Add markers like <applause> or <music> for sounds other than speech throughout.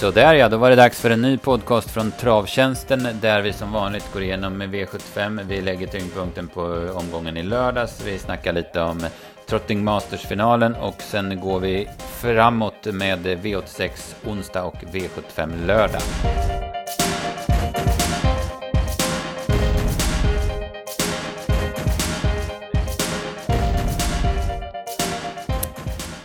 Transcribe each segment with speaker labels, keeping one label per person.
Speaker 1: Så där ja, då var det dags för en ny podcast från Travtjänsten där vi som vanligt går igenom V75. Vi lägger tyngdpunkten på eh, omgången i lördags. Vi snackar lite om eh, Trotting Masters-finalen och sen går vi framåt med V86 onsdag och V75 lördag.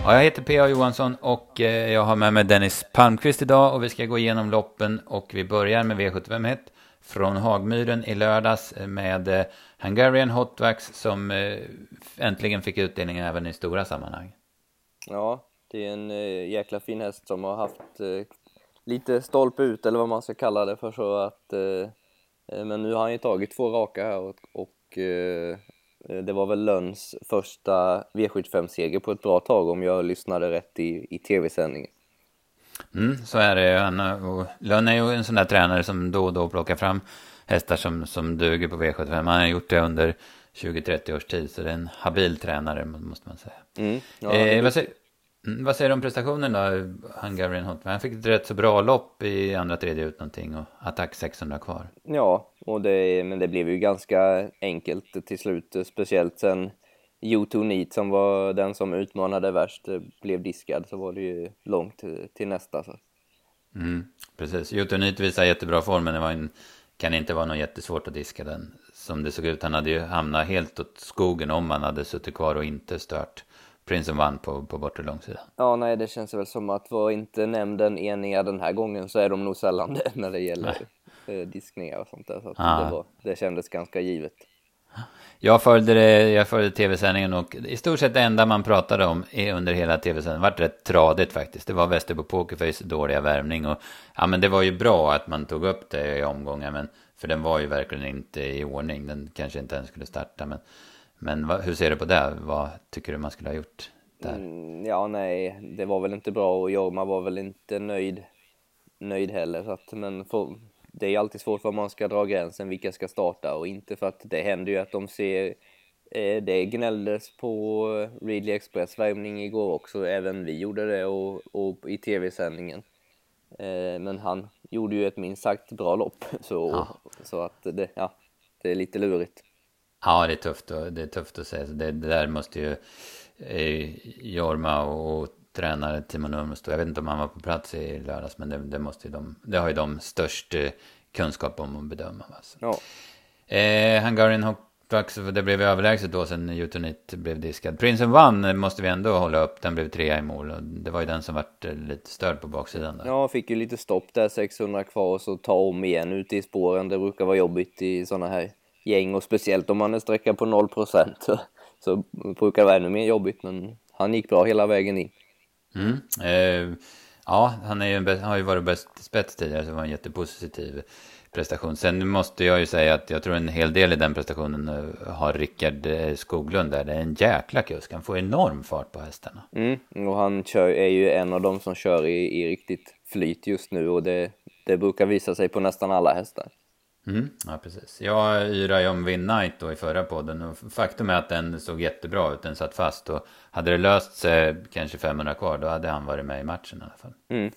Speaker 1: Ja, jag heter P.A. Johansson och eh, jag har med mig Dennis Palmqvist idag och vi ska gå igenom loppen och vi börjar med V751 från Hagmyren i lördags eh, med eh, Hungarian Hotwax som äntligen fick utdelning även i stora sammanhang.
Speaker 2: Ja, det är en jäkla fin häst som har haft lite stolpe ut eller vad man ska kalla det för så att men nu har han ju tagit två raka här och, och det var väl Lönns första V75-seger på ett bra tag om jag lyssnade rätt i, i tv-sändningen.
Speaker 1: Mm, så är det. Lönn är ju en sån där tränare som då och då plockar fram hästar som, som duger på V75. Han har gjort det under 20-30 års tid, så det är en habil tränare måste man säga. Mm, ja, eh, vad, säger, vad, säger, du om prestationen då, Hungarian Hotman? Han fick ett rätt så bra lopp i andra tredje ut någonting och attack 600 kvar.
Speaker 2: Ja, och det, men det blev ju ganska enkelt till slut, speciellt sen U2 Neat som var den som utmanade värst blev diskad så var det ju långt till, till nästa. Så.
Speaker 1: Mm, precis, U2 Neat visar jättebra form men det var en, kan inte vara något jättesvårt att diska den. Som det såg ut, han hade ju hamnat helt åt skogen om han hade suttit kvar och inte stört Prinsen vann på, på bortre långsidan.
Speaker 2: Ja, nej, det känns väl som att var inte nämnden eniga den här gången så är de nog sällan det när det gäller nej. Eh, diskningar och sånt där. Så ah. det, var, det kändes ganska givet.
Speaker 1: Jag följde, det, jag följde tv-sändningen och i stort sett det enda man pratade om under hela tv-sändningen vart rätt tradigt faktiskt. Det var Västerbo Pokerface dåliga värvning och ja men det var ju bra att man tog upp det i omgången men för den var ju verkligen inte i ordning. Den kanske inte ens skulle starta men, men vad, hur ser du på det? Vad tycker du man skulle ha gjort där? Mm,
Speaker 2: ja nej, det var väl inte bra och Jorma var väl inte nöjd nöjd heller så att men för, det är alltid svårt var man ska dra gränsen, vilka ska starta och inte för att det händer ju att de ser eh, det gnälldes på Ridley Express värmning igår också, även vi gjorde det och, och i tv-sändningen. Eh, men han gjorde ju ett minst sagt bra lopp, <laughs> så, ja. så att det, ja, det är lite lurigt.
Speaker 1: Ja, det är tufft, och, det är tufft att säga. Det, det där måste ju eh, Jorma och tränare Timo Nurmos jag vet inte om han var på plats i lördags, men det, det måste ju de, det har ju de störst eh, kunskap om att bedöma. Alltså. Ja. Eh, Hungarian Hopbucks, det blev överlägset då sen Utonit blev diskad. Prinsen vann måste vi ändå hålla upp, den blev trea i mål och det var ju den som vart eh, lite störd på baksidan där.
Speaker 2: Ja, fick ju lite stopp där, 600 kvar och så ta om igen ute i spåren. Det brukar vara jobbigt i sådana här gäng och speciellt om man är sträcka på 0 procent så brukar det vara ännu mer jobbigt men han gick bra hela vägen in.
Speaker 1: Mm. Eh, ja, han är ju har ju varit bäst spets tidigare, så det var en jättepositiv prestation. Sen måste jag ju säga att jag tror en hel del i den prestationen eh, har Rickard eh, Skoglund där. Det är en jäkla kusk, han får enorm fart på hästarna.
Speaker 2: Mm, och han kör, är ju en av dem som kör i, i riktigt flyt just nu och det, det brukar visa sig på nästan alla hästar.
Speaker 1: Mm, ja, precis. Jag yrade ju om Win Night då i förra podden och faktum är att den såg jättebra ut, den satt fast och hade det löst sig kanske 500 kvar då hade han varit med i matchen i alla fall. Mm.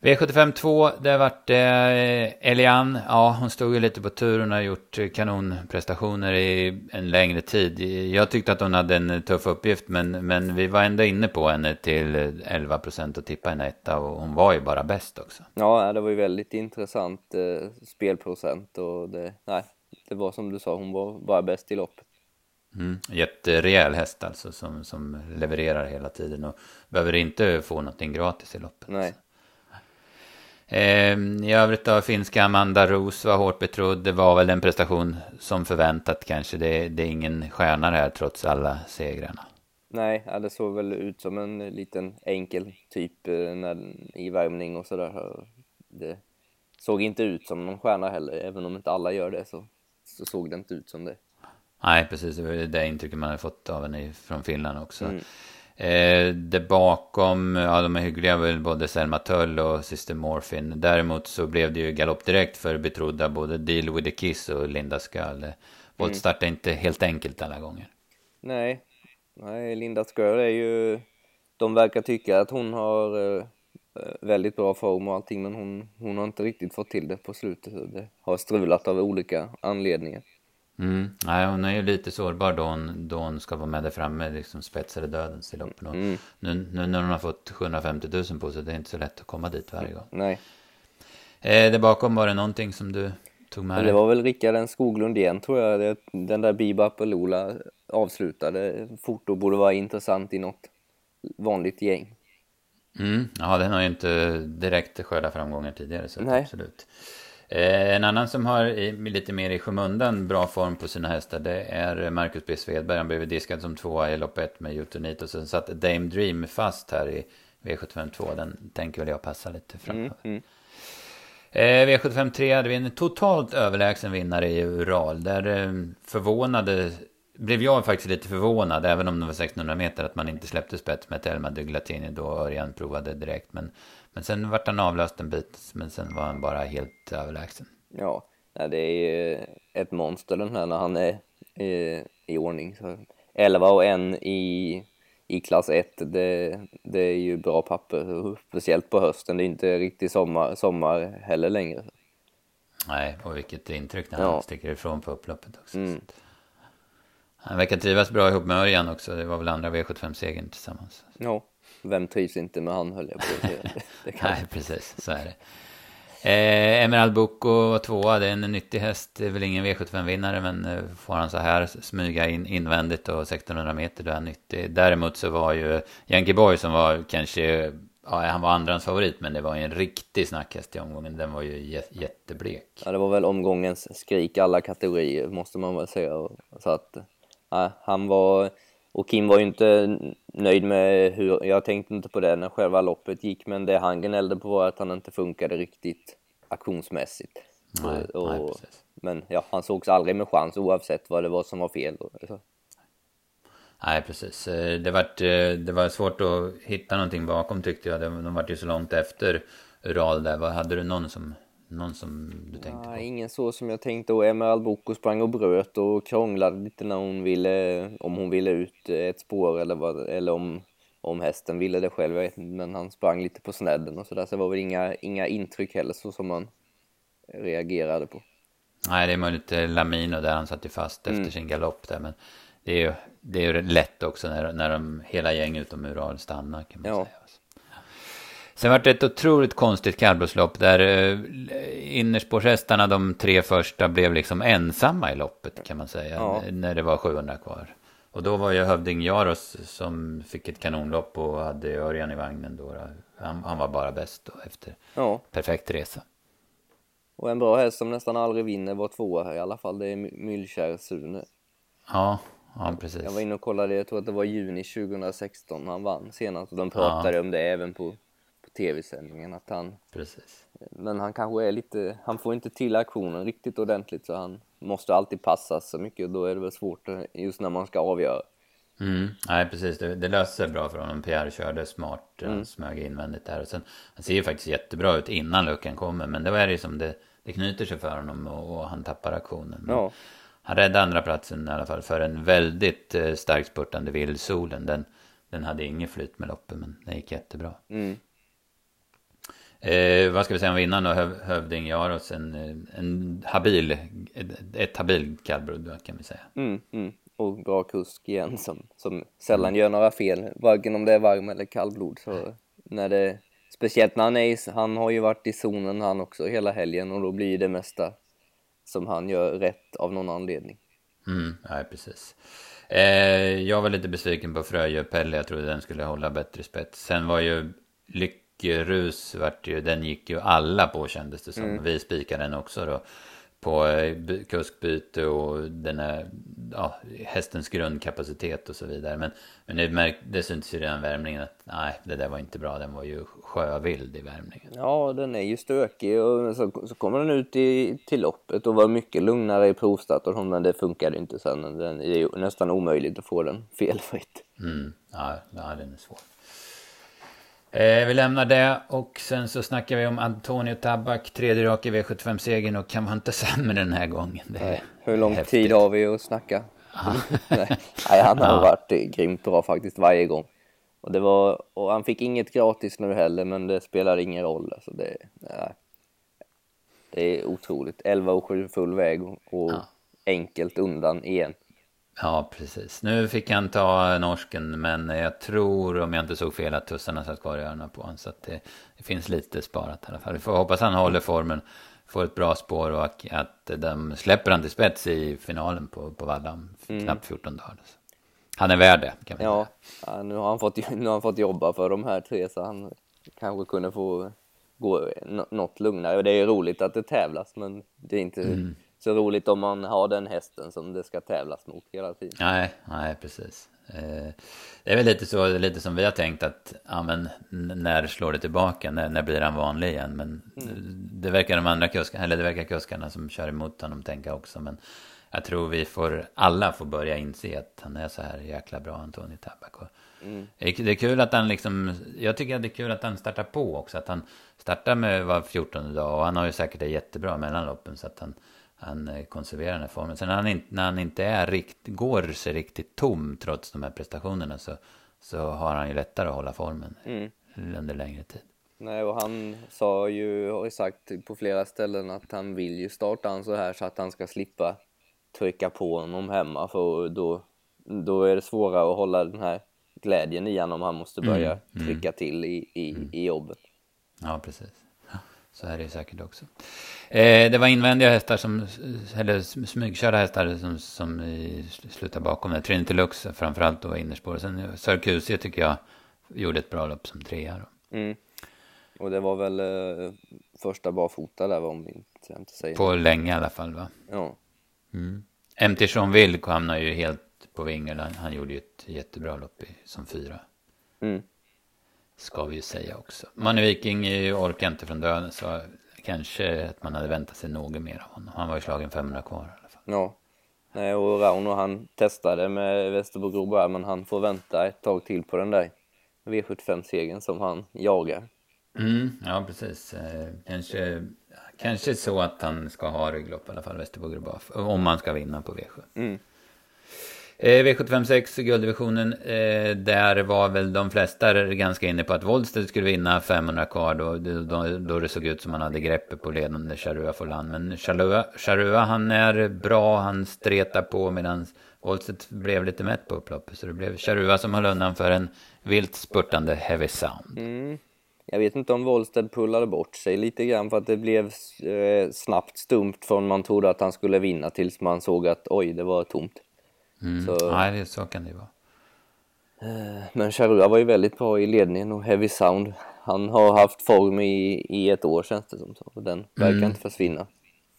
Speaker 1: V75 2, det vart eh, Elian. Ja, hon stod ju lite på tur. Hon har gjort kanonprestationer i en längre tid. Jag tyckte att hon hade en tuff uppgift, men, men vi var ändå inne på henne till 11 procent och tippa en etta och hon var ju bara bäst också.
Speaker 2: Ja, det var ju väldigt intressant eh, spelprocent och det, nej, det var som du sa, hon var bara bäst i loppet.
Speaker 1: Mm, jätterejäl häst alltså som, som levererar hela tiden och behöver inte få någonting gratis i loppet.
Speaker 2: Nej.
Speaker 1: Eh, I övrigt då, finska Amanda Ros var hårt betrodd. Det var väl en prestation som förväntat kanske. Det, det är ingen stjärna här trots alla segrarna.
Speaker 2: Nej, det såg väl ut som en liten enkel typ eh, när, i värmning och sådär. Det såg inte ut som någon stjärna heller, även om inte alla gör det så, så såg det inte ut som det.
Speaker 1: Nej, precis. Det var det intrycket man hade fått av henne från Finland också. Mm. Eh, det bakom, ja de är hyggliga väl både Selma Tull och Sister Morphin. Däremot så blev det ju galopp direkt för betrodda både Deal with the Kiss och Linda Skull. Voltstart mm. är inte helt enkelt alla gånger.
Speaker 2: Nej, nej Linda Skull är ju, de verkar tycka att hon har, eh, eh, väldigt bra form och allting men hon, hon har inte riktigt fått till det på slutet. Det har strulat av olika anledningar.
Speaker 1: Mm. Nej, hon är ju lite sårbar då hon, då hon ska vara med där framme, liksom spetsade dödens i loppen. Mm. Nu, nu när hon har fått 750 000 på sig, det är inte så lätt att komma dit varje gång.
Speaker 2: Nej.
Speaker 1: Eh, där bakom var det någonting som du tog med
Speaker 2: dig? Det var väl Rickard Skoglund igen tror jag. Det, den där Bibap och Lola avslutade fort och borde vara intressant i något vanligt gäng.
Speaker 1: Mm. Ja, den har ju inte direkt skördat framgångar tidigare, så Nej. absolut. Eh, en annan som har lite mer i skymundan bra form på sina hästar det är Marcus B. Svedberg. Han blev diskad som tvåa i lopp ett med Utonit och sen satt Dame Dream fast här i V752. Den tänker väl jag passa lite framöver. Mm, mm. eh, V75 3 hade vi en totalt överlägsen vinnare i Ural. Där eh, förvånade blev jag faktiskt lite förvånad, även om det var 1600 meter, att man inte släppte spets med Telma Duglatini då Örjan provade direkt. Men men sen vart han avlöst en bit, men sen var han bara helt överlägsen.
Speaker 2: Ja, det är ett monster den här när han är i, i ordning. Så 11 och 1 i, i klass 1, det, det är ju bra papper, speciellt på hösten. Det är inte riktigt sommar, sommar heller längre.
Speaker 1: Nej, och vilket intryck när han ja. sticker ifrån på upploppet också. Mm. Han verkar trivas bra ihop med Örjan också. Det var väl andra V75-segern tillsammans.
Speaker 2: Ja vem trivs inte med han höll jag på <laughs>
Speaker 1: det, Nej, precis, så är det. Eh, Emerald Boko tvåa, det är en nyttig häst. Det är väl ingen V75-vinnare, men eh, får han så här smyga in invändigt och 1600 meter, då är han nyttig. Däremot så var ju Yankee Boy som var kanske, ja, han var andrans favorit, men det var ju en riktig snackhäst i omgången. Den var ju jätteblek.
Speaker 2: Ja, det var väl omgångens skrik alla kategorier, måste man väl säga. Så att, ja, han var och Kim var ju inte nöjd med hur, jag tänkte inte på det när själva loppet gick, men det han gnällde på var att han inte funkade riktigt aktionsmässigt.
Speaker 1: Nej, och, nej,
Speaker 2: men ja, han sågs aldrig med chans oavsett vad det var som var fel.
Speaker 1: Nej, precis. Eh, det var, eh, det var svårt att hitta någonting bakom tyckte jag. De var ju så långt efter Ural där. Hade du någon som någon som du tänkte
Speaker 2: Nej, på? ingen så som jag tänkte. Och Emerald Boko sprang och bröt och krånglade lite när hon ville, om hon ville ut ett spår eller, vad, eller om, om hästen ville det själv. Jag vet inte, men han sprang lite på snedden och sådär. Så det var väl inga, inga intryck heller så som man reagerade på.
Speaker 1: Nej, det är möjligt Lamino där han satt ju fast efter mm. sin galopp där. Men det är ju, det är ju lätt också när, när de, hela gäng utom Ural stannar kan man ja. säga. Sen var det ett otroligt konstigt kallblodslopp där eh, innerspårshästarna, de tre första, blev liksom ensamma i loppet kan man säga. Ja. När det var 700 kvar. Och då var ju Hövding Jaros som fick ett kanonlopp och hade Örjan i vagnen då. Han, han var bara bäst då efter ja. perfekt resa.
Speaker 2: Och en bra häst som nästan aldrig vinner var tvåa här i alla fall. Det är Myllkär Sune.
Speaker 1: Ja, ja precis.
Speaker 2: Jag var inne och kollade, jag tror att det var juni 2016 han vann senast. Och de pratade ja. om det även på tv-sändningen att han...
Speaker 1: Precis.
Speaker 2: Men han kanske är lite, han får inte till aktionen riktigt ordentligt så han måste alltid passas så mycket och då är det väl svårt just när man ska avgöra.
Speaker 1: Mm. Nej precis, det, det löste sig bra för honom. Pierre körde smart, mm. han smög invändigt där och sen han ser ju faktiskt jättebra ut innan luckan kommer men det var ju som det, det knyter sig för honom och, och han tappar aktionen. Ja. Han räddade andra platsen i alla fall för en väldigt eh, starkt spurtande Vildsolen. Den, den hade inget flyt med loppet men den gick jättebra. Mm. Eh, vad ska vi säga om vinnaren då? Höv, Hövding Jaros, en, en habil, ett, ett habil kallblod kan vi säga.
Speaker 2: Mm, mm. Och bra kusk igen som, som sällan gör några fel, varken om det är varm eller kallblod. Så när det, speciellt när han är i, han har ju varit i zonen han också hela helgen och då blir det mesta som han gör rätt av någon anledning.
Speaker 1: Mm, ja, precis. Eh, jag var lite besviken på Fröje Pelle, jag trodde den skulle hålla bättre spets. Sen var ju lyck rus vart ju, den gick ju alla på kändes det som. Mm. Vi spikade den också då. På eh, kuskbyte och den här, ja, hästens grundkapacitet och så vidare. Men, men det, märk, det syntes ju redan värmningen att nej, det där var inte bra. Den var ju sjövild i värmningen.
Speaker 2: Ja, den är ju stökig och så, så kommer den ut i, till loppet och var mycket lugnare i provstart och men det funkade inte sen. Den, det är ju nästan omöjligt att få den felfritt.
Speaker 1: Mm, ja, ja, den är svår. Eh, vi lämnar det och sen så snackar vi om Antonio Tabak, tredje rak i V75-segern och kan vara inte <laughs> sämre den här gången.
Speaker 2: Nej, hur lång häftigt. tid har vi att snacka? <laughs> Nej. Nej, han har ja. varit grymt bra faktiskt varje gång. Och, det var, och han fick inget gratis nu heller, men det spelar ingen roll. Alltså det, nej. det är otroligt. 11 och 7 full väg och, ja. enkelt undan igen.
Speaker 1: Ja, precis. Nu fick han ta norsken, men jag tror, om jag inte såg fel, att tussarna satt kvar i öronen på honom. Så att det, det, finns lite sparat i alla fall. Vi får hoppas han håller formen, får ett bra spår och att de släpper han till spets i finalen på, på Valla om mm. knappt 14 dagar. Han är värd det, kan vi
Speaker 2: ja. Ja, nu har, han fått, nu har han fått jobba för de här tre, så han kanske kunde få gå något lugnare. Det är roligt att det tävlas, men det är inte... Mm så roligt om man har den hästen som det ska tävlas mot hela tiden.
Speaker 1: Nej, nej precis. Eh, det är väl lite så, lite som vi har tänkt att, ja men när slår det tillbaka, när, när blir han vanlig igen? Men mm. det verkar de andra kuskarna, eller det verkar kuskarna som kör emot honom tänka också. Men jag tror vi får, alla får börja inse att han är så här jäkla bra, Antoni Tabak. Mm. Det är kul att han liksom, jag tycker att det är kul att han startar på också. Att han startar med var 14 dag och han har ju säkert det jättebra mellan loppen så att han han eh, konserverar den här formen. Sen när han inte, när han inte är rikt, går sig riktigt tom trots de här prestationerna så, så har han ju lättare att hålla formen mm. under längre tid.
Speaker 2: Nej, och han sa ju, har ju sagt på flera ställen att han vill ju starta han så här så att han ska slippa trycka på honom hemma för då, då är det svårare att hålla den här glädjen i honom om han måste börja mm, mm. trycka till i, i, mm. i jobbet.
Speaker 1: Ja, precis. Så är det säkert också. Eh, det var invändiga hästar som, eller smygkörda hästar som, som slutade bakom det. Trinity Lux framförallt då var innerspår. Sen Sörkusie tycker jag gjorde ett bra lopp som trea då.
Speaker 2: Mm. Och det var väl eh, första barfota där om vi inte, inte säger
Speaker 1: På länge i alla fall va?
Speaker 2: Ja.
Speaker 1: Mm. MT Jean Wilk hamnade ju helt på vingel. Han, han gjorde ju ett jättebra lopp i, som fyra.
Speaker 2: Mm.
Speaker 1: Ska vi ju säga också. Manne Viking orkar inte från döden så kanske att man hade väntat sig något mer av honom. Han var ju slagen 500 kvar i alla fall.
Speaker 2: Ja. Nej, och Rauno han testade med Västerbo Groberg men han får vänta ett tag till på den där V75-segern som han jagar.
Speaker 1: Mm, ja, precis. Eh, kanske, kanske så att han ska ha rygglopp i alla fall, Västerbo Groberg. Om man ska vinna på V7.
Speaker 2: Mm.
Speaker 1: Eh, V756, gulddivisionen, eh, där var väl de flesta ganska inne på att Wollstedt skulle vinna 500 kvar då, då, då det såg ut som han hade greppet på ledande Charua Folan. Men Charua, Charua, han är bra, han stretar på medan Wollstedt blev lite mätt på upploppet. Så det blev Charua som höll undan för en vilt spurtande Heavy Sound.
Speaker 2: Mm. Jag vet inte om Wollstedt pullade bort sig lite grann för att det blev eh, snabbt stumt från man trodde att han skulle vinna tills man såg att oj, det var tomt.
Speaker 1: Mm. Så, Nej, så kan det vara.
Speaker 2: Eh, men Charua var ju väldigt bra i ledningen och Heavy Sound. Han har haft form i, i ett år känns det som. Så. Och den verkar mm. inte försvinna.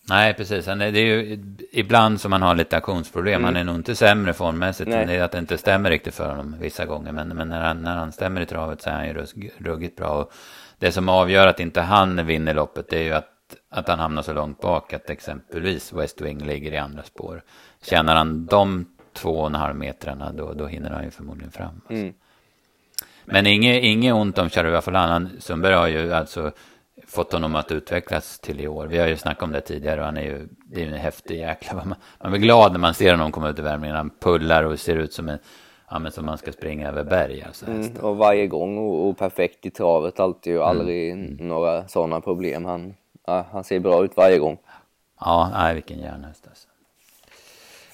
Speaker 1: Nej, precis. Det är ju ibland som man har lite aktionsproblem. Mm. Han är nog inte sämre formmässigt. Det är att det inte stämmer riktigt för honom vissa gånger. Men, men när, han, när han stämmer i travet så är han ju ruggigt bra. Och det som avgör att inte han vinner loppet det är ju att, att han hamnar så långt bak att exempelvis West Wing ligger i andra spår. Tjänar han de två och en halv metrarna, då, då hinner han ju förmodligen fram. Alltså. Mm. Men inget, inget ont om Charua Falan. Sundberg har ju alltså fått honom att utvecklas till i år. Vi har ju snackat om det tidigare och han är ju, det är ju en häftig jäkla. Man, man blir glad när man ser honom komma ut i värmningen. Han pullar och ser ut som en, ja men som man ska springa över berg. Alltså,
Speaker 2: mm, och varje gång och, och, perfekt i travet alltid och aldrig mm. mm. några sådana problem. Han, ja, han ser bra ut varje gång.
Speaker 1: Ja, nej, vilken järnhäst alltså.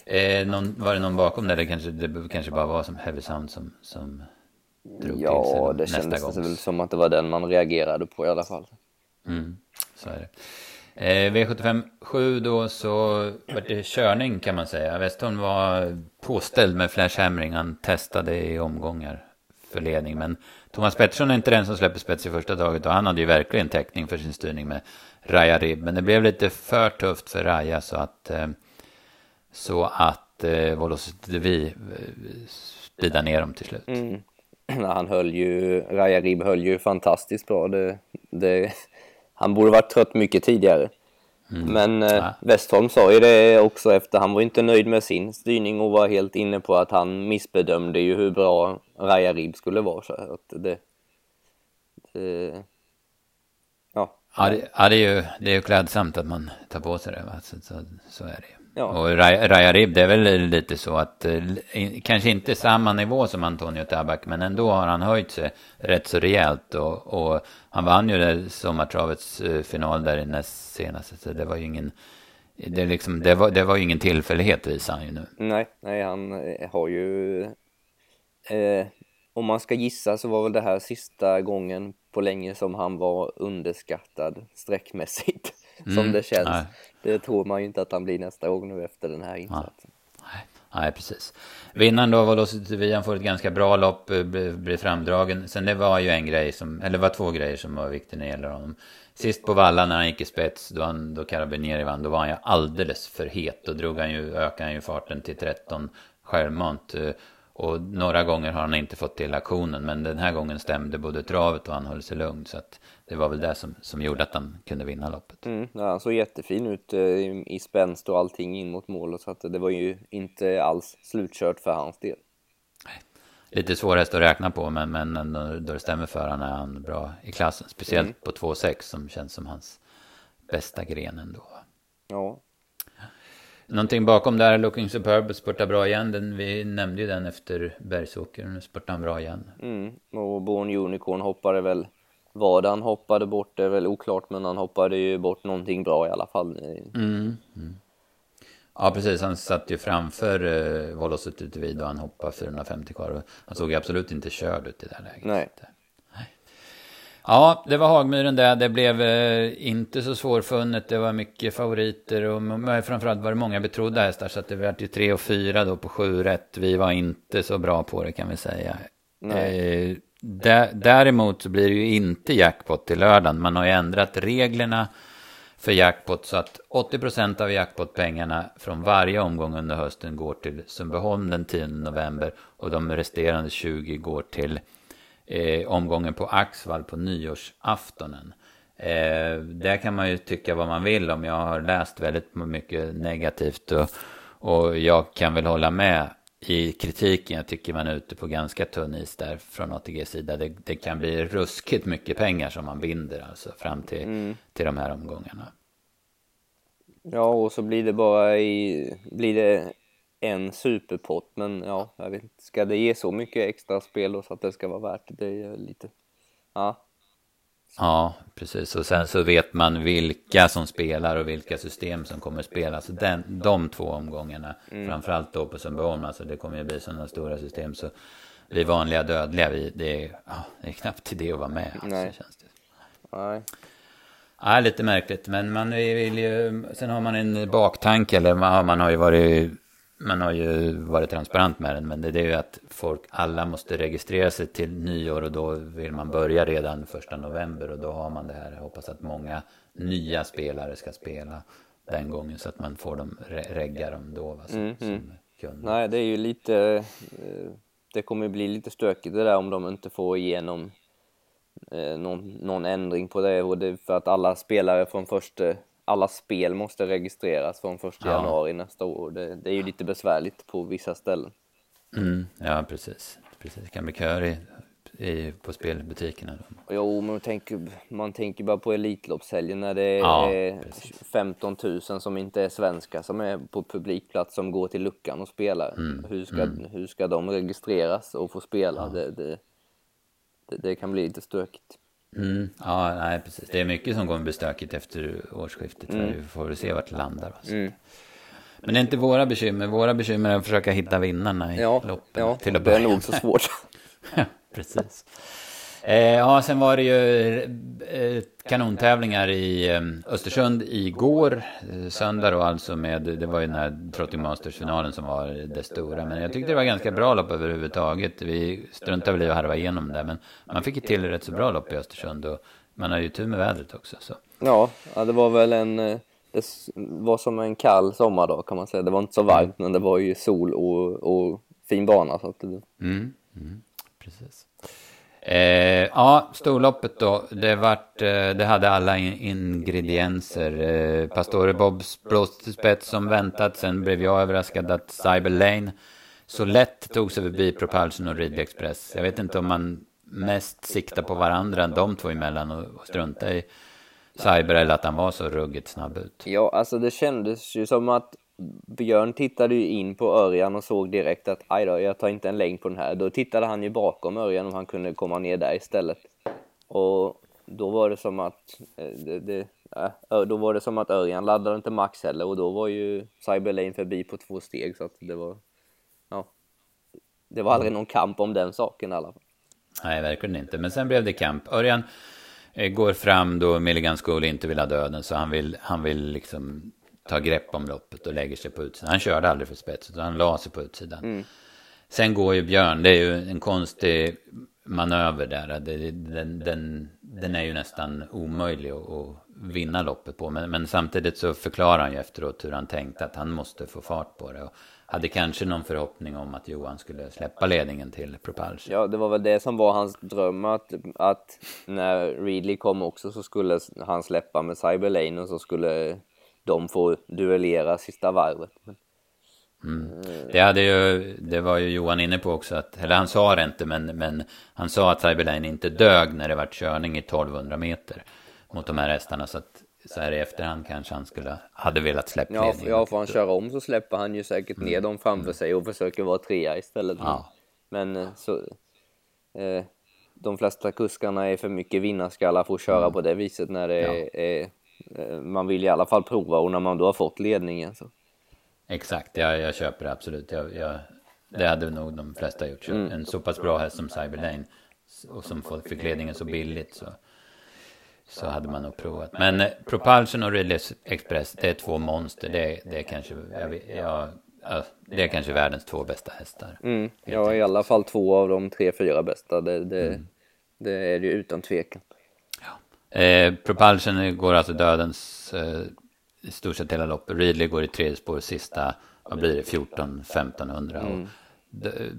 Speaker 1: Eh, någon, var det någon bakom? Det kanske, det kanske bara var som Heavy Sound som, som
Speaker 2: drog ja, till sig Ja, det kändes gång. väl som att det var den man reagerade på i alla fall.
Speaker 1: Mm, så är det. Eh, V75 7 då så var det körning kan man säga. Westholm var påställd med flashhammering. Han testade i omgångar för ledning. Men Thomas Pettersson är inte den som släpper spets i första taget. Och han hade ju verkligen täckning för sin styrning med Raja Ribb. Men det blev lite för tufft för Raja så att eh, så att eh, Volositovi eh, spidar ner dem till slut.
Speaker 2: Mm. <clears throat> Han höll ju, Raja Rib höll ju fantastiskt bra. Det, det, han borde varit trött mycket tidigare. Mm. Men eh, ja. Westholm sa ju det också efter, han var inte nöjd med sin styrning och var helt inne på att han missbedömde ju hur bra Raja Rib skulle vara. Så att det, det,
Speaker 1: ja. Ja, det, ja, det är ju det är ju klädsamt att man tar på sig det. Va? Så, så, så är det ju. Ja. Och Rajarib, det är väl lite så att, eh, kanske inte samma nivå som Antonio Tabak, men ändå har han höjt sig rätt så rejält. Och, och han vann ju det sommartravets eh, final där i näst senaste, så det var ju ingen, det, liksom, det, var, det var ju ingen tillfällighet visar han ju nu.
Speaker 2: Nej, nej han eh, har ju, eh, om man ska gissa så var väl det här sista gången på länge som han var underskattad sträckmässigt, <laughs> mm, som det känns. Nej. Det tror man ju inte att han blir nästa gång nu efter den här insatsen.
Speaker 1: Nej, nej precis. Vinnaren då var Lossi han får ett ganska bra lopp, eh, blir framdragen. Sen det var ju en grej som, eller det var två grejer som var viktiga när det gäller honom. Sist på Valla när han gick i spets, då, han, då Carabinieri vann, då var han ju alldeles för het. Då drog han ju, ökade han ju farten till 13 självmant. Eh, och några gånger har han inte fått till aktionen, men den här gången stämde både travet och han höll sig lugn. Så att det var väl det som, som gjorde att han kunde vinna loppet.
Speaker 2: Mm, ja, han såg jättefin ut eh, i, i spänst och allting in mot mål, så att det var ju inte alls slutkört för hans del.
Speaker 1: Lite svår häst att räkna på, men, men då det stämmer för honom är han bra i klassen. Speciellt mm. på 2,6 som känns som hans bästa gren ändå.
Speaker 2: Ja,
Speaker 1: Någonting bakom där, Looking Superb spurtar bra igen. Den, vi nämnde ju den efter Bergsåker, nu spurtar han bra igen.
Speaker 2: Mm. Och Born Unicorn hoppade väl, vad han hoppade bort det är väl oklart, men han hoppade ju bort någonting bra i alla fall.
Speaker 1: Mm. Mm. Ja, precis. Han satt ju framför uh, Volos ute vid och han hoppade 450 kvar. Han såg ju absolut inte körd ut i det här läget.
Speaker 2: Nej.
Speaker 1: Ja, det var Hagmyren där. Det blev eh, inte så svårfunnet. Det var mycket favoriter och framförallt var det många betrodda hästar. Så att det var ju tre och fyra då på sju rätt. Vi var inte så bra på det kan vi säga. Eh, däremot så blir det ju inte jackpot till lördagen. Man har ju ändrat reglerna för jackpot så att 80% av jackpotpengarna från varje omgång under hösten går till Sundbyholm den 10 november och de resterande 20 går till eh, omgången på Axvall på nyårsaftonen. Eh, där kan man ju tycka vad man vill om. Jag har läst väldigt mycket negativt och, och jag kan väl hålla med i kritiken. Jag tycker man är ute på ganska tunn is där från ATGs sida. Det, det kan bli ruskigt mycket pengar som man binder alltså fram till, mm. till de här omgångarna.
Speaker 2: Ja, och så blir det bara i, blir det en superpott, men ja, jag vet inte, ska det ge så mycket extra spel så att det ska vara värt det? Det är lite, ja.
Speaker 1: Ja, precis. Och sen så vet man vilka som spelar och vilka system som kommer att spela. Så den, de två omgångarna, mm. framförallt då på Sundbyholm, alltså det kommer ju bli sådana stora system. Så vi vanliga dödliga, vi, det, är, ja, det är knappt idé att vara med. Alltså,
Speaker 2: Nej. Känns det. Nej.
Speaker 1: Ja, lite märkligt, men man vill ju, sen har man en baktanke, eller man, man har ju varit man har ju varit transparent med den, men det är ju att folk, alla måste registrera sig till nyår och då vill man börja redan första november och då har man det här. Jag hoppas att många nya spelare ska spela den gången så att man får dem, regga dem då va, som, mm, mm.
Speaker 2: som Nej, det är ju lite, eh, det kommer bli lite stökigt det där om de inte får igenom eh, någon, någon ändring på det och det för att alla spelare från första alla spel måste registreras från 1 januari nästa år. Det, det, är ju lite besvärligt på vissa ställen.
Speaker 1: Mm, ja, precis. precis. Det kan bli köer i, i, på spelbutikerna.
Speaker 2: Jo, men tänk, man tänker bara på Elitloppshelgen när det är ja, 15 000 som inte är svenska som är på publikplats som går till luckan och spelar. Mm, hur, ska, mm. hur ska de registreras och få spela? Ja. Det, det, det, det kan bli lite stökigt.
Speaker 1: Mm, ja, nej, precis. Det är mycket som kommer bli stökigt efter årsskiftet. Mm. Vi får se vart det landar. Mm. Men det är inte våra bekymmer. Våra bekymmer är att försöka hitta vinnarna i
Speaker 2: ja,
Speaker 1: loppen.
Speaker 2: Ja, till att börja. det är nog så svårt. <laughs>
Speaker 1: ja, precis. Eh, ja, sen var det ju eh, kanontävlingar i eh, Östersund igår, eh, söndag då alltså med, det var ju den här Trotting Masters-finalen som var det stora. Men jag tyckte det var ganska bra lopp överhuvudtaget. Vi struntade väl i att harva igenom det, men man fick ju till rätt så bra lopp i Östersund och man har ju tur med vädret också. Så.
Speaker 2: Ja, ja, det var väl en, eh, det var som en kall sommardag kan man säga. Det var inte så varmt, men det var ju sol och, och fin bana. Så att det...
Speaker 1: mm, mm, precis. Eh, ja, storloppet då. Det, vart, eh, det hade alla in ingredienser. Eh, Pastore Bobs blåste spets som väntat. Sen blev jag överraskad att Cyber Lane så lätt tog sig förbi Propulsion och Ridley Express. Jag vet inte om man mest siktar på varandra, de två emellan och, och struntar i Cyber eller att han var så ruggigt snabb ut.
Speaker 2: Ja, alltså det kändes ju som att Björn tittade ju in på Örjan och såg direkt att aj då, jag tar inte en längd på den här. Då tittade han ju bakom Örjan om han kunde komma ner där istället. Och då var det som att eh, det, det, eh, då var det som att Örjan laddade inte max heller och då var ju Cyberlane förbi på två steg så att det var ja, det var aldrig någon kamp om den saken i alla fall.
Speaker 1: Nej, verkligen inte. Men sen blev det kamp. Örjan eh, går fram då Milligan School inte vill ha döden så han vill, han vill liksom ta grepp om loppet och lägger sig på utsidan. Han körde aldrig för spets utan han la sig på utsidan. Mm. Sen går ju Björn, det är ju en konstig manöver där. Den, den, den är ju nästan omöjlig att vinna loppet på. Men, men, samtidigt så förklarar han ju efteråt hur han tänkte att han måste få fart på det. Och hade kanske någon förhoppning om att Johan skulle släppa ledningen till Propulsion.
Speaker 2: Ja, det var väl det som var hans dröm att, att när Readly kom också så skulle han släppa med Cyberlane och så skulle de få duellera sista varvet.
Speaker 1: Mm. Det, hade ju, det var ju Johan inne på också, att, eller han sa det inte, men, men han sa att Cyberlane inte dög när det var körning i 1200 meter mot de här hästarna. Så att så här i efterhand kanske han skulle hade velat släppa
Speaker 2: ja, ledningen. Ja, får han köra om så släpper han ju säkert ner mm. dem framför mm. sig och försöker vara trea istället. Ja. Men eh, så, eh, de flesta kuskarna är för mycket vinnarskallar för att köra mm. på det viset när det ja. är, man vill i alla fall prova och när man då har fått ledningen så.
Speaker 1: Exakt, jag, jag köper det absolut. Jag, jag, det hade nog de flesta gjort. Mm. En så pass bra häst som Cyberlane och som fick ledningen så billigt så så hade man nog provat. Men eh, Propulsion och Ridley Express, det är två monster. Det, det är kanske, jag, jag, det är kanske världens två bästa hästar.
Speaker 2: Mm, ja, i alla fall två av de tre, fyra bästa. Det, det, mm. det är det ju utan tvekan.
Speaker 1: Eh, Propulsion går alltså dödens eh, i stort sett hela loppet. Ridley går i tredje spår sista, vad blir det, 14-1500. Mm. Och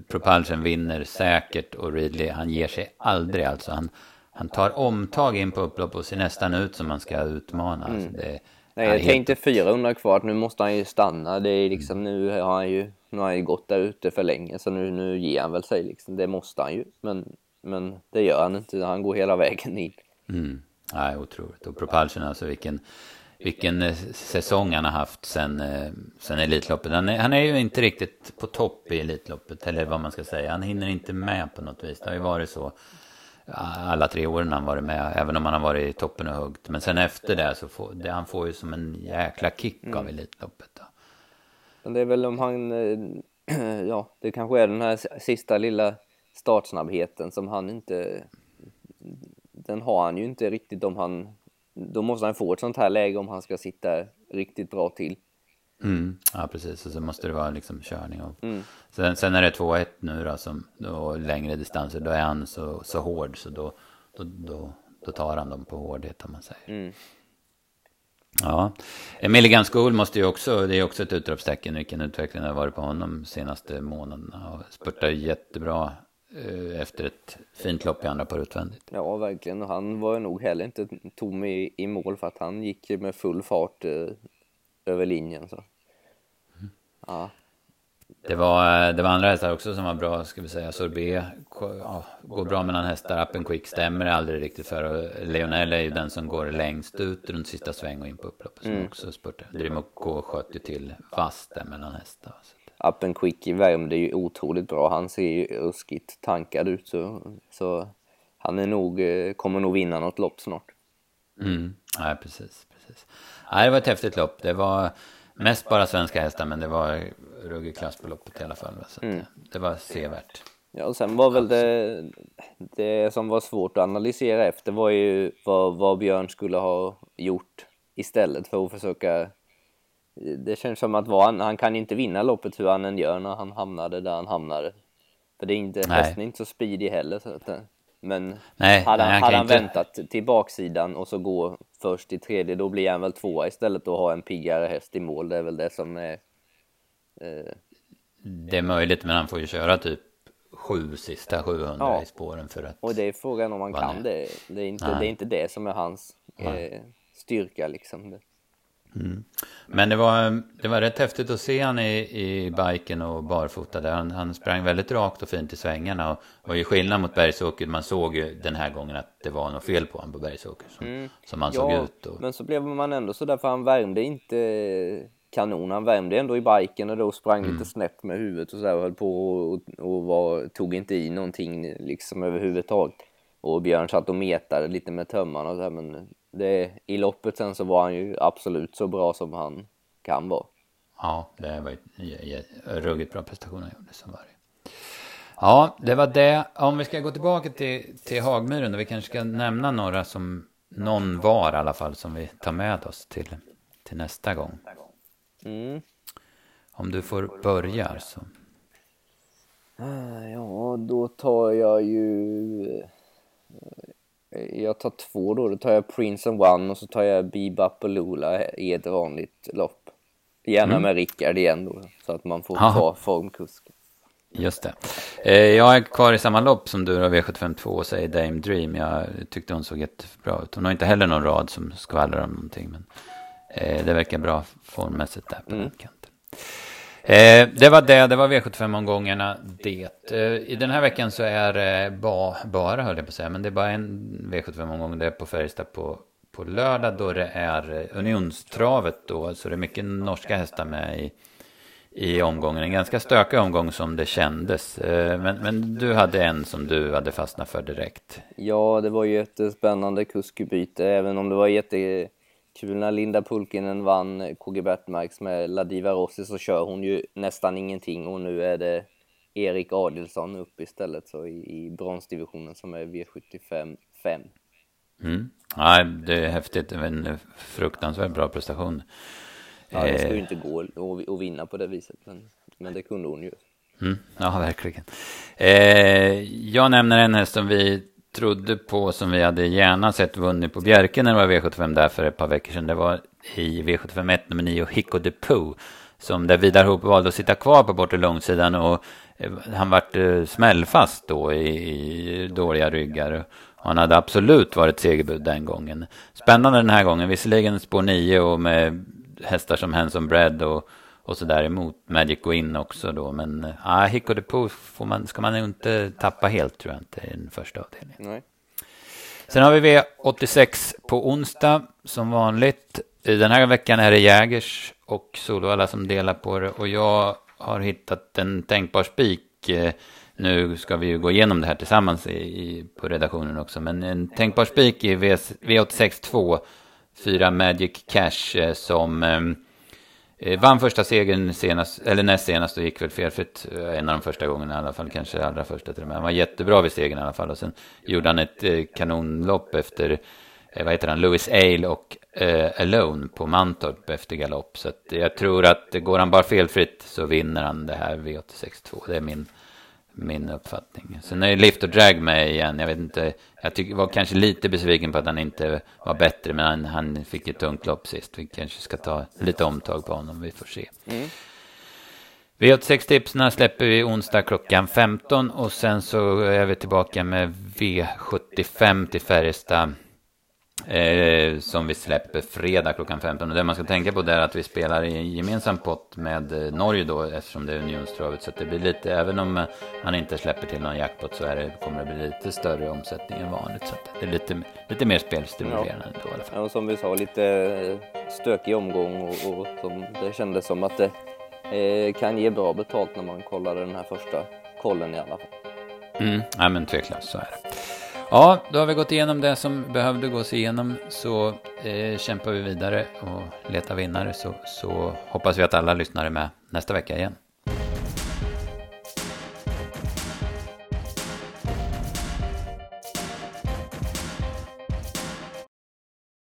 Speaker 1: Propulsion vinner säkert och Ridley, han ger sig aldrig alltså. Han, han tar omtag in på upplopp och ser nästan ut som man ska utmana. Mm. Alltså det,
Speaker 2: Nej, jag tänkte 400 kvar, nu måste han ju stanna. Det är liksom, nu har han ju, nu har han ju gått där ute för länge, så nu, nu ger han väl sig liksom. Det måste han ju, men, men det gör han inte. Han går hela vägen in.
Speaker 1: Mm. Nej, otroligt. Och Propulsion, alltså vilken, vilken eh, säsong han har haft sen, eh, sen Elitloppet. Han är, han är ju inte riktigt på topp i Elitloppet, eller vad man ska säga. Han hinner inte med på något vis. Det har ju varit så alla tre åren han varit med, även om han har varit i toppen och huggt. Men sen efter det så får det, han får ju som en jäkla kick mm. av Elitloppet. Då.
Speaker 2: Men det är väl om han, eh, <clears throat> ja, det kanske är den här sista lilla startsnabbheten som han inte, den har han ju inte riktigt om han, då måste han få ett sånt här läge om han ska sitta riktigt bra till.
Speaker 1: Mm. Ja, precis. Och så måste det vara liksom körning. Och... Mm. Sen, sen är det 2-1 nu då, som, då, längre distanser. Då är han så, så hård så då, då, då, då tar han dem på hårdhet om man säger. Mm. Ja, Milligan School måste ju också, det är också ett utropstecken vilken utveckling det har varit på honom de senaste månaderna. Och spurtar jättebra efter ett fint lopp i andra par utvändigt.
Speaker 2: Ja, verkligen. Och han var nog heller inte tom i, i mål för att han gick med full fart eh, över linjen. Så. Mm. Ja.
Speaker 1: Det var, det var andra hästar också som var bra, ska vi säga. Sorbet ja, går bra mellan hästar. Up and Quick stämmer aldrig riktigt för. Och Leonel är ju den som går längst ut runt sista sväng och in på upploppet. Som mm. också spurtar. Drimoco sköt ju till fast där mellan hästar.
Speaker 2: Up and Quick värmde ju otroligt bra. Han ser ju ruskigt tankad ut. Så, så han är nog, eh, kommer nog vinna något lopp snart.
Speaker 1: Mm. Ja, precis. precis. Nej, det var ett häftigt lopp. Det var mest bara svenska hästar, men det var ruggig klass på loppet i alla fall. Så mm. det var sevärt.
Speaker 2: Ja, och sen var väl det, det som var svårt att analysera efter var ju vad, vad Björn skulle ha gjort istället för att försöka det känns som att han, han kan inte vinna loppet hur han än gör när han hamnade där han hamnade. För det är inte, hästen är inte så speedig heller. Så att, men nej, hade, nej, han, hade han inte... väntat till baksidan och så gå först i tredje, då blir han väl tvåa istället och ha en piggare häst i mål. Det är väl det som är...
Speaker 1: Eh... Det är möjligt, men han får ju köra typ sju sista 700 ja. i spåren för att...
Speaker 2: Och det är frågan om han kan det. Det är, inte, det är inte det som är hans eh, styrka liksom.
Speaker 1: Mm. Men det var, det var rätt häftigt att se han i, i biken och barfota där. Han, han sprang väldigt rakt och fint i svängarna. Och var ju skillnad mot Bergsåker. Man såg ju den här gången att det var något fel på honom på Bergsåker. Som, mm. som han ja, såg ut. Och...
Speaker 2: Men så blev man ändå så där för han värmde inte kanon. Han värmde ändå i biken och då sprang
Speaker 1: Mm.
Speaker 2: lite snett med huvudet och så där och höll på och, och var, tog inte i någonting liksom överhuvudtaget. Och Björn satt och metade lite med tömmarna och så här, men det, i loppet sen så var han ju absolut så bra som han kan vara.
Speaker 1: Ja, det var ju ruggigt bra prestation han gjorde som var det. Ja, det var det. Om vi ska gå tillbaka till, till Hagmyren då, vi kanske ska nämna några som, någon var i alla fall, som vi tar med oss till, till nästa gång.
Speaker 2: Mm.
Speaker 1: Om du får börja så.
Speaker 2: Ah, Ja, då tar jag ju... Jag tar två då. Då tar jag Prince and One och så tar jag Bebop och Lula i ett vanligt lopp. Gärna med Rickard igen då, så att man får
Speaker 1: Aha.
Speaker 2: ta formkusken.
Speaker 1: Just det. Eh, jag är kvar i samma lopp som du då, V752 och säger Dame Dream. Jag tyckte hon såg jättebra ut. Hon har inte heller någon rad som skvallrar om någonting. Men eh, det verkar bra formmässigt där på den kanten. Eh, det var det, det var V75-omgångarna det. Eh, I den här veckan så är det ba, bara, höll jag på att säga, men det är bara en V75-omgång. Det är på Färjestad på, på lördag då det är eh, Unionstravet då. Så det är mycket norska hästar med i, i omgången. En ganska stökig omgång som det kändes. Eh, Men, men du hade en som du hade fastnat för direkt.
Speaker 2: Ja, det var ju ett eh, spännande kuskbyte, även om det var jätte jättekul när Linda Pulkinen vann KG Bertmarks med Ladiva Rossi så kör hon ju nästan ingenting och nu är det Erik Adelsson upp istället så i, i bronsdivisionen som är V75 5.
Speaker 1: Mm. Ja, det är häftigt. En fruktansvärt bra prestation.
Speaker 2: Ja, det ska ju
Speaker 1: Eh,
Speaker 2: inte gå att vinna på det viset, men, men det kunde hon ju.
Speaker 1: Mm, ja, verkligen. Eh, jag nämner en häst som vi trodde på, som vi hade gärna sett vunnit på Bjerke när det var V75 där för ett par veckor sedan. Det var i V75 1, nummer 9, Hicko de Poo. Som där Vidar Hoop valde att sitta kvar på bortre långsidan och eh, han vart eh, smällfast då i, i dåliga ryggar. Och han hade absolut varit segerbud den gången. Spännande den här gången, visserligen spår 9 och med hästar som Hanson Bread och och så där emot Magic gå in också då. Men ja, Hicko de Poo får man, ska man inte tappa helt tror jag inte i den första avdelningen.
Speaker 2: Nej.
Speaker 1: Sen har vi V86 på onsdag som vanligt. Den här veckan är det Jägers och Solvalla som delar på det. Och jag har hittat en tänkbar spik. Nu ska vi ju gå igenom det här tillsammans i, i, på redaktionen också. Men en tänkbar spik i v, V86 2, 4 Magic Cash eh, som Eh, Eh, vann första segern senast, eller näst senast och gick väl felfritt eh, en av de första gångerna i alla fall, kanske allra första till och med. Han var jättebra vid segern i alla fall och sen gjorde han ett eh, kanonlopp efter, eh, vad heter han, Louis Ale och eh, Alone på Mantorp efter galopp. Så att jag tror att går han bara felfritt så vinner han det här V86-2. Det är min, min uppfattning. Sen är Lift och Drag med igen. Jag vet inte, jag tycker, var kanske lite besviken på att han inte var bättre, men han, han fick ett tungt lopp sist. Vi kanske ska ta lite omtag på honom, vi får se.
Speaker 2: Mm.
Speaker 1: V86-tipsen släpper vi onsdag klockan 15 och sen så är vi tillbaka med V75 till Färjestad. Eh, som vi släpper fredag klockan 15. Och det man ska tänka på är att vi spelar i en gemensam pott med eh, Norge då eftersom det är unionstravet. Så det blir lite, även om eh, han inte släpper till någon jackpot så är det, kommer det bli lite större omsättning än vanligt. Så det är lite, lite mer spelstimulerande då i alla fall.
Speaker 2: Ja, och som vi sa, lite eh, stökig omgång och, och som det kändes som att det eh, kan ge bra betalt när man kollar den här första kollen i alla fall.
Speaker 1: Mm, ja men tveklöst så är det. Ja, då har vi gått igenom det som behövde gås igenom. Så eh, kämpar vi vidare och letar vinnare. Så, så hoppas vi att alla lyssnare är med nästa vecka igen.